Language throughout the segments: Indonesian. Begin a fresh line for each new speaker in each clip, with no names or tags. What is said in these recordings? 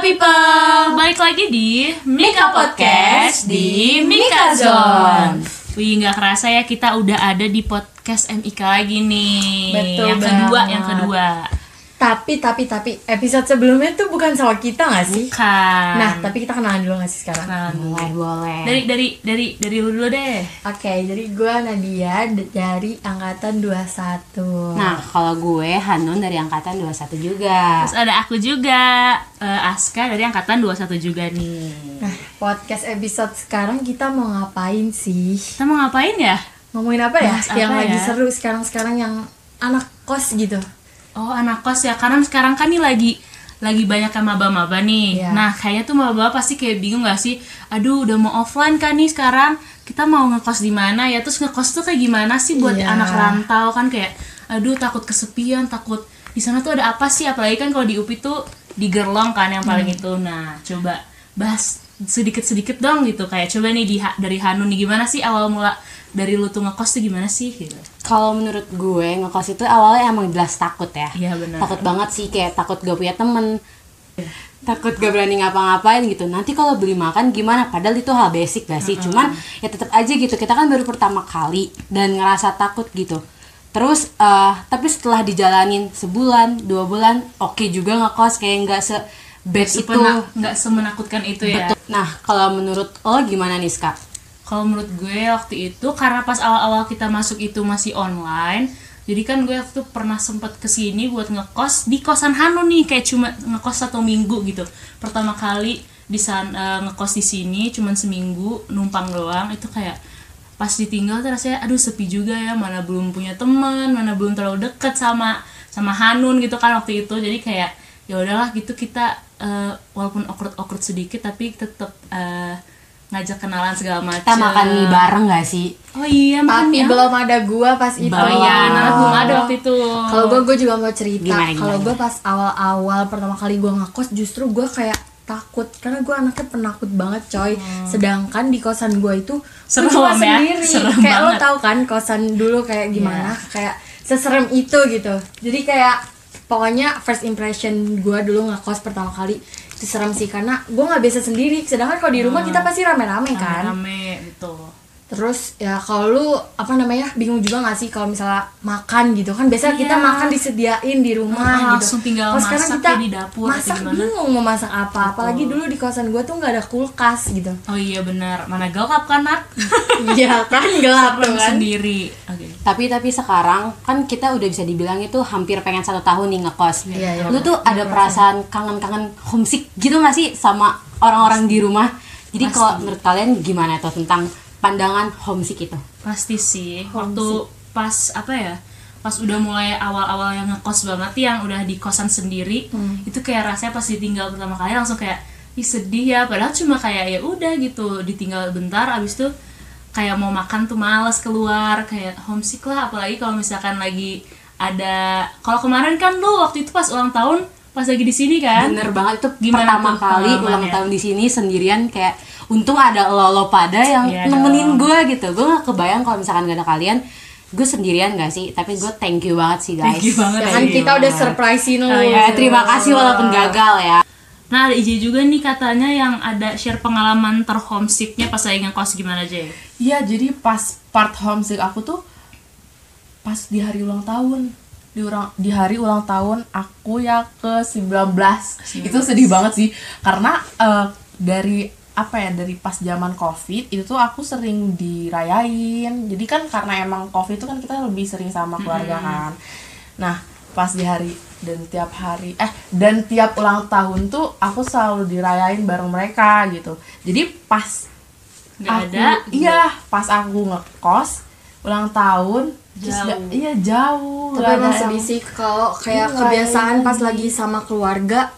people,
balik lagi di
Mika Podcast di Mika Zone.
Wih nggak kerasa ya kita udah ada di podcast MIK lagi nih.
Betul
yang kedua,
banget.
yang kedua.
Tapi tapi tapi episode sebelumnya tuh bukan sama kita gak sih?
Bukan.
Nah, tapi kita kenalan dulu gak sih sekarang?
Kenalan dulu.
Boleh, boleh.
dari dari dari dari lu dulu deh.
Oke, jadi gue Nadia dari angkatan 21.
Nah, kalau gue Hanun dari angkatan 21 juga.
Terus ada aku juga eh, Aska dari angkatan 21 juga nih.
Nah, podcast episode sekarang kita mau ngapain sih?
Kita mau ngapain ya?
Ngomongin apa ya?
Bahas
yang
apa
lagi
ya?
seru sekarang-sekarang yang anak kos gitu.
Oh anak kos ya karena sekarang kan nih lagi lagi banyak yang maba-maba nih.
Iya.
Nah kayaknya tuh maba pasti kayak bingung gak sih? Aduh udah mau offline kan nih sekarang kita mau ngekos di mana ya? Terus ngekos tuh kayak gimana sih buat
Iya.
anak rantau kan kayak aduh takut kesepian takut di sana tuh ada apa sih? Apalagi kan kalau di UPI tuh di Gerlong kan yang paling itu. Nah coba bahas sedikit-sedikit dong gitu kayak coba nih di, dari Hanun nih gimana sih awal mula dari lu tuh ngekos tuh gimana sih gitu?
Kalau menurut gue ngekos itu awalnya emang jelas takut ya.
Iya benar.
Takut banget sih kayak takut gak punya temen. Takut gak berani ngapa-ngapain gitu. Nanti kalau beli makan gimana? Padahal itu hal basic gak sih? Cuman ya tetap aja gitu. Kita kan baru pertama kali dan ngerasa takut gitu. Terus eh tapi setelah dijalanin sebulan, dua bulan, oke juga ngekos kayak nggak se bad itu.
Nggak semenakutkan itu ya.
Betul. Nah, kalau menurut lo gimana nih, Ska?
Kalau menurut gue waktu itu karena pas awal-awal kita masuk itu masih online, jadi kan gue waktu pernah sempat ke sini buat ngekos di kosan Hanu nih kayak cuma ngekos satu minggu gitu. Pertama kali di sana ngekos di sini cuman seminggu numpang doang itu kayak pas ditinggal tuh rasanya aduh sepi juga ya mana belum punya teman mana belum terlalu deket sama sama Hanun gitu kan waktu itu jadi kayak ya udahlah gitu kita eh, walaupun awkward awkward sedikit tapi tetap eh, ngajak kenalan segala macam
Kita makan mie bareng gak sih?
oh iya makan
Tapi
ya.
belum ada gua pas itu.
oh iya Nara belum ada waktu itu
Kalau gue gue juga mau cerita. Kalau gue pas awal-awal pertama kali gue ngekos justru gue kayak takut karena gue anaknya penakut banget coy. Sedangkan di kosan gue itu
Serem
cuma
ya,
sendiri.
serem
kayak lo
banget.
tau kan kosan dulu kayak gimana? Kayak seserem itu gitu. Jadi kayak pokoknya first impression gue dulu ngekos pertama kali itu serem sih karena gue nggak biasa sendiri. Sedangkan kalau di rumah kita pasti rame-rame kan.
rame gitu
Terus ya kalau lu apa namanya bingung juga gak sih kalau misalnya makan gitu kan biasa kita
Iya.
makan disediain di rumah
Ah,
gitu.
langsung tinggal
Kalau sekarang
masak
kita
ya di dapur atau
masak
gimana.
bingung mau masak apa. Apalagi dulu di kosan gue tuh nggak ada kulkas gitu.
oh iya benar mana gelap kan Nat
Iya kan gelap
Serem
kan.
sendiri oke
Tapi tapi sekarang kan kita udah bisa dibilang itu hampir pengen satu tahun nih ngekos.
Iya, iya.
Lu tuh ada perasaan kangen-kangen homesick gitu gak sih sama orang-orang di rumah? Jadi kalau menurut kalian gimana tuh tentang pandangan homesick itu?
pasti sih waktu pas apa ya pas udah mulai awal-awal yang ngekos banget yang udah di kosan sendiri
Hmm.
itu kayak rasanya pas ditinggal pertama kali langsung kayak ih sedih ya padahal cuma kayak ya udah gitu ditinggal bentar abis itu kayak mau makan tuh males keluar kayak homesick lah apalagi kalau misalkan lagi ada kalau kemarin kan lu waktu itu pas ulang tahun pas lagi di sini kan
Bener banget itu
Gimana
pertama
tuh
kali ulang
pengalamannya?
tahun di sini sendirian kayak untung ada lo lo pada yang
Iya
nemenin gue gitu. Gue gak kebayang kalau misalkan gak ada kalian gue sendirian gak sih? Tapi gue thank you banget sih guys.
Thank you banget
Ya kan
Thank you
kita udah surprisein lu.
Oh,
Ya, terima kasih walaupun gagal ya.
Nah ada Ije juga nih katanya yang ada share pengalaman terhomesicknya pas lagi ngekos gimana aja
Iya, jadi pas part homesick aku tuh pas di hari ulang tahun. Di, urang, di hari ulang tahun aku ya ke 19. Itu sedih banget sih karena eh, dari apa ya dari pas zaman covid itu tuh aku sering dirayain. Jadi kan karena emang covid itu kan kita lebih sering sama keluarga kan. Nah pas di hari dan tiap hari eh dan tiap ulang tahun tuh aku selalu dirayain bareng mereka gitu. Jadi pas
Nggak
Aku-
ada
iya pas aku ngekos ulang tahun
Jauh.
nggak- iya jauh.
Tapi emang sedih sih kalau kayak
Iya,
kebiasaan
iya.
pas lagi sama keluarga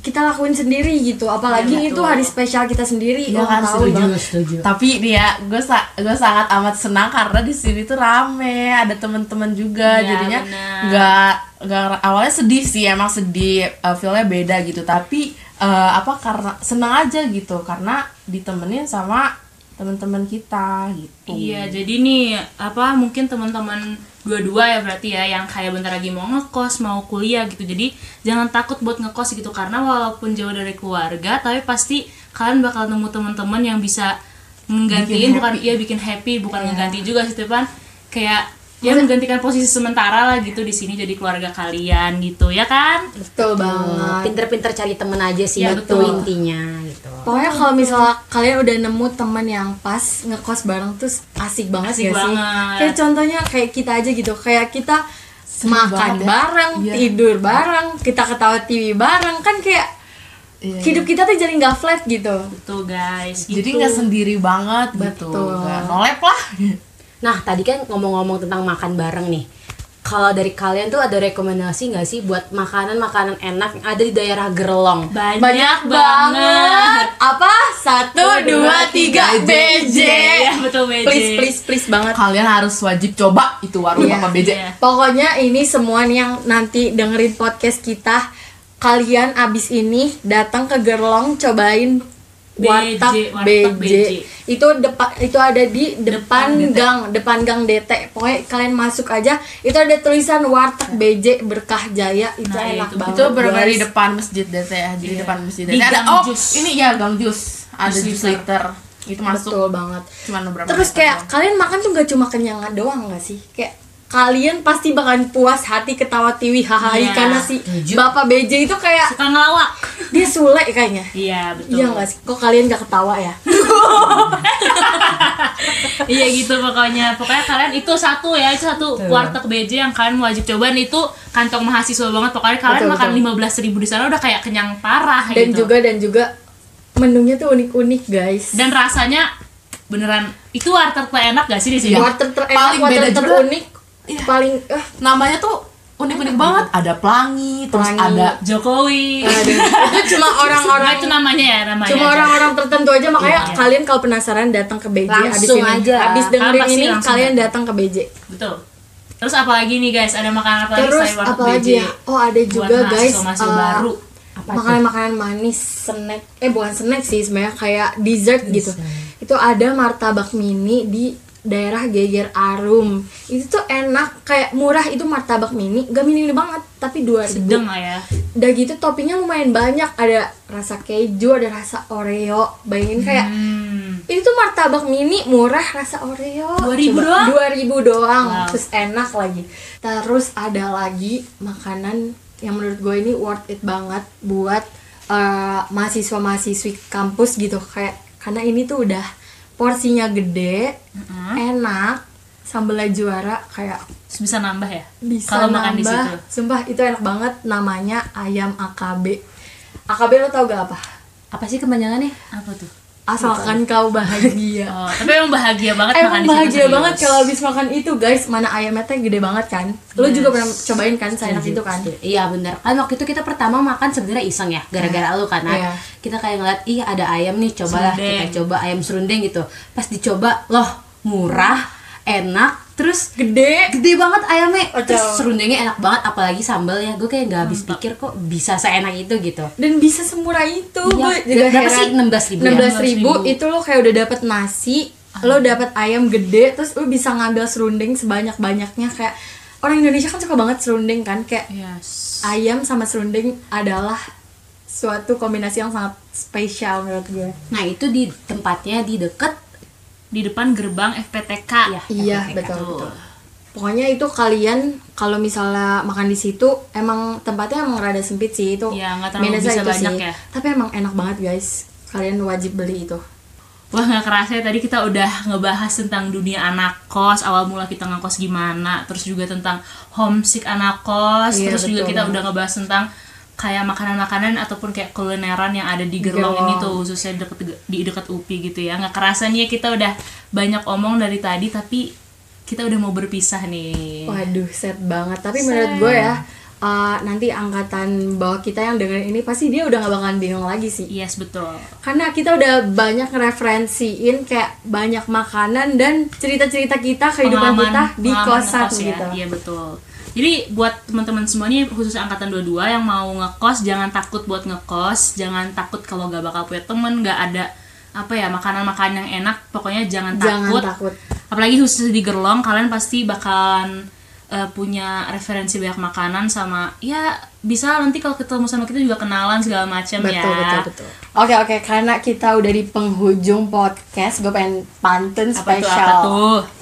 kita lakuin sendiri gitu. Apalagi
Iya,
itu hari spesial kita sendiri ulang
kan,
tahun.
setuju. tapi nih ya gue sa gue sangat amat senang karena di sini tuh rame ada teman-teman juga
Iya,
jadinya nggak nggak awalnya sedih sih emang sedih uh, feelnya beda gitu tapi uh, apa karena senang aja gitu karena ditemenin sama teman-teman kita gitu
Iya, jadi nih apa mungkin teman-teman dua-dua ya berarti ya yang kayak bentar lagi mau ngekos mau kuliah gitu. Jadi jangan takut buat ngekos gitu karena walaupun jauh dari keluarga tapi pasti kalian bakal nemu teman-teman yang bisa menggantiin bukan iya bikin happy bukan ngeganti juga sih Tepan kayak ya menggantikan posisi sementara lah gitu di sini jadi keluarga kalian gitu ya kan?
Betul banget.
Pinter-pinter cari temen aja sih itu
betul.
intinya gitu
Pokoknya kalau misalnya kalian udah nemu teman yang pas ngekos bareng tuh asik banget
Asik
gak sih?
banget.
Kayak contohnya kayak kita aja gitu, kayak kita makan
banget ya.
bareng,
Iya.
tidur bareng, kita ketawa TV bareng, kan kayak
Iya,
hidup kita tuh jadi nggak flat gitu.
betul guys
jadi
gitu.
nggak sendiri banget gitu
Betul.
nggak nolep lah
nah tadi kan ngomong-ngomong tentang makan bareng nih kalau dari kalian tuh ada rekomendasi nggak sih buat makanan-makanan enak yang ada di daerah Gerlong
banyak,
Banyak banget. Apa? Satu, dua, tiga, BJ.
ya betul BJ
Please, please, please banget.
kalian harus wajib coba itu warung
Iya.
Papa BJ
Iya.
Pokoknya ini semua nih yang nanti dengerin podcast kita Kalian abis ini datang ke Gerlong cobain
BJ,
warteg BJ.
BJ.
Itu depan itu ada di depan,
DT.
gang, depan gang DT. Pokoknya kalian masuk aja, itu ada tulisan warteg BJ Berkah Jaya. Itu
Nah,
enak
itu.
banget.
itu benar di depan masjid DT ya jadi
Iya.
depan masjid
Di
DT ada
Gang
oh
Jus.
ini ya gang jus ada
Jus liter.
itu masuk
Betul banget.
cuma beberapa
Terus kayak
doang.
kalian makan tuh gak cuma kenyangan doang gak sih? Kayak kalian pasti bakalan puas hati ketawa tiwi hahaha
Iya.
karena si Bapak BJ itu kayak
suka ngelawak
dia sule kayaknya.
iya betul
Iya gak sih? Kok kalian gak ketawa ya?
iya gitu pokoknya pokoknya kalian itu satu ya itu satu warteg BJ yang kalian wajib cobain itu kantong mahasiswa banget pokoknya kalian
Betul,
makan lima belas ribu di sana udah kayak kenyang parah
Dan
gitu
juga dan juga menunya tuh unik-unik guys.
dan rasanya beneran itu warteg terenak gak sih di sini
Warteg terenak,
Paling
warteg terunik,
Iya.
paling eh.
Namanya tuh unik-unik banget. Ada pelangi terus
Pelangi.
ada
Jokowi.
Aduh, itu cuma orang-orang
itu namanya ya namanya.
cuma orang-orang tertentu aja. Makanya
Iya.
kalian kalau penasaran datang ke BJ abis
Langsung
ini.
aja.
abis dengerin ini kalian
datang.
ke BJ
betul. Terus apa lagi nih guys? Ada makanan apa lagi
terus
selain warteg
apa lagi
BJ?
ya? Oh ada
Buat
juga guys
mahasiswa-mahasiswa
eh,
baru.
Makanan-makanan manis snack. Eh bukan snack sih sebenarnya kayak dessert gitu. Itu ada martabak mini di daerah Geger Arum. Itu tuh enak kayak murah itu martabak mini. Gak mini banget tapi dua
sedang lah ya.
Udah gitu toppingnya lumayan banyak. Ada rasa keju ada rasa oreo. Bayangin kayak
hmm.
itu tuh martabak mini murah rasa oreo.
2000
Coba,
doang?
2000 doang
Wow.
terus enak lagi. Terus ada lagi makanan yang menurut gue ini worth it banget buat eh, mahasiswa mahasiswi kampus gitu. Kayak karena ini tuh udah porsinya gede enak sambelnya juara kayak
Terus bisa nambah ya?
Bisa
kalau makan di
nambah.
situ.
Sumpah itu enak banget namanya ayam AKB AKB lo tau gak apa?
Apa sih kepanjangannya
apa tuh?
Asalkan kau bahagia.
Oh, tapi emang bahagia banget makan
Emang
di situ
bahagia
serius.
banget kalau habis makan itu guys. Mana ayamnya teh gede banget kan? Lo juga pernah cobain kan? Seenak itu kan?
Iya bener. Kan waktu itu kita pertama makan sebenarnya iseng ya gara-gara lu kan
Iya.
kita kayak ngeliat ih ada ayam nih cobalah
Serundeng.
kita coba ayam serundeng gitu. Pas dicoba loh murah enak terus
gede.
gede banget ayamnya.
Oh,
terus serundengnya enak banget apalagi sambalnya gue kayak nggak habis pikir kok bisa seenak itu gitu.
Dan bisa semurah itu.
Iya.
gue juga
Berapa
heran.
sih? 16.000 ya?
16 ribu.
16.000.
itu lo kayak udah dapet nasi lo dapet ayam gede terus lo bisa ngambil serundeng sebanyak banyaknya kayak orang Indonesia kan suka banget serundeng kan? Kayak
yes.
ayam sama serundeng adalah suatu kombinasi yang sangat spesial menurut gue.
Nah itu di tempatnya di deket
di depan gerbang FPTK
ya
iya
FPTK.
betul betul pokoknya itu kalian kalau misalnya makan di situ emang tempatnya emang rada sempit sih itu
Iya, nggak terlalu bisa
itu
banyak
sih.
ya.
tapi emang enak banget guys kalian wajib beli itu
Wah nggak kerasa ya tadi kita udah ngebahas tentang dunia anak kos awal mula kita ngekos gimana terus juga tentang homesick anak kos
Iya,
terus juga
betul
kita
banget.
udah ngebahas tentang kayak makanan-makanan ataupun kayak kulineran yang ada di Gerlong
Gerlong.
ini tuh khususnya deket di dekat UPI gitu ya. Nggak kerasa nih ya kita udah banyak omong dari tadi tapi kita udah mau berpisah nih.
Waduh set banget. Tapi menurut gue ya uh, nanti angkatan bawah kita yang dengerin ini pasti dia udah gak bakalan bingung lagi sih.
Yes betul.
Karena kita udah banyak referensiin kayak banyak makanan dan cerita-cerita kita kehidupan kita di
pengalaman
kosan
ngekos ya.
gitu.
Iya betul. Jadi buat teman-teman semuanya khusus angkatan 22 yang mau ngekos jangan takut buat ngekos, jangan takut kalau gak bakal punya temen, gak ada apa ya makanan-makanan yang enak, pokoknya jangan,
jangan
takut.
takut.
Apalagi khusus di Gerlong kalian pasti bakalan uh, punya referensi banyak makanan sama ya bisa nanti kalau ketemu sama kita juga kenalan segala macam ya.
Betul betul betul. Oke oke karena kita udah di penghujung podcast, gue pengen pantun
apa. Tuh, apa tuh?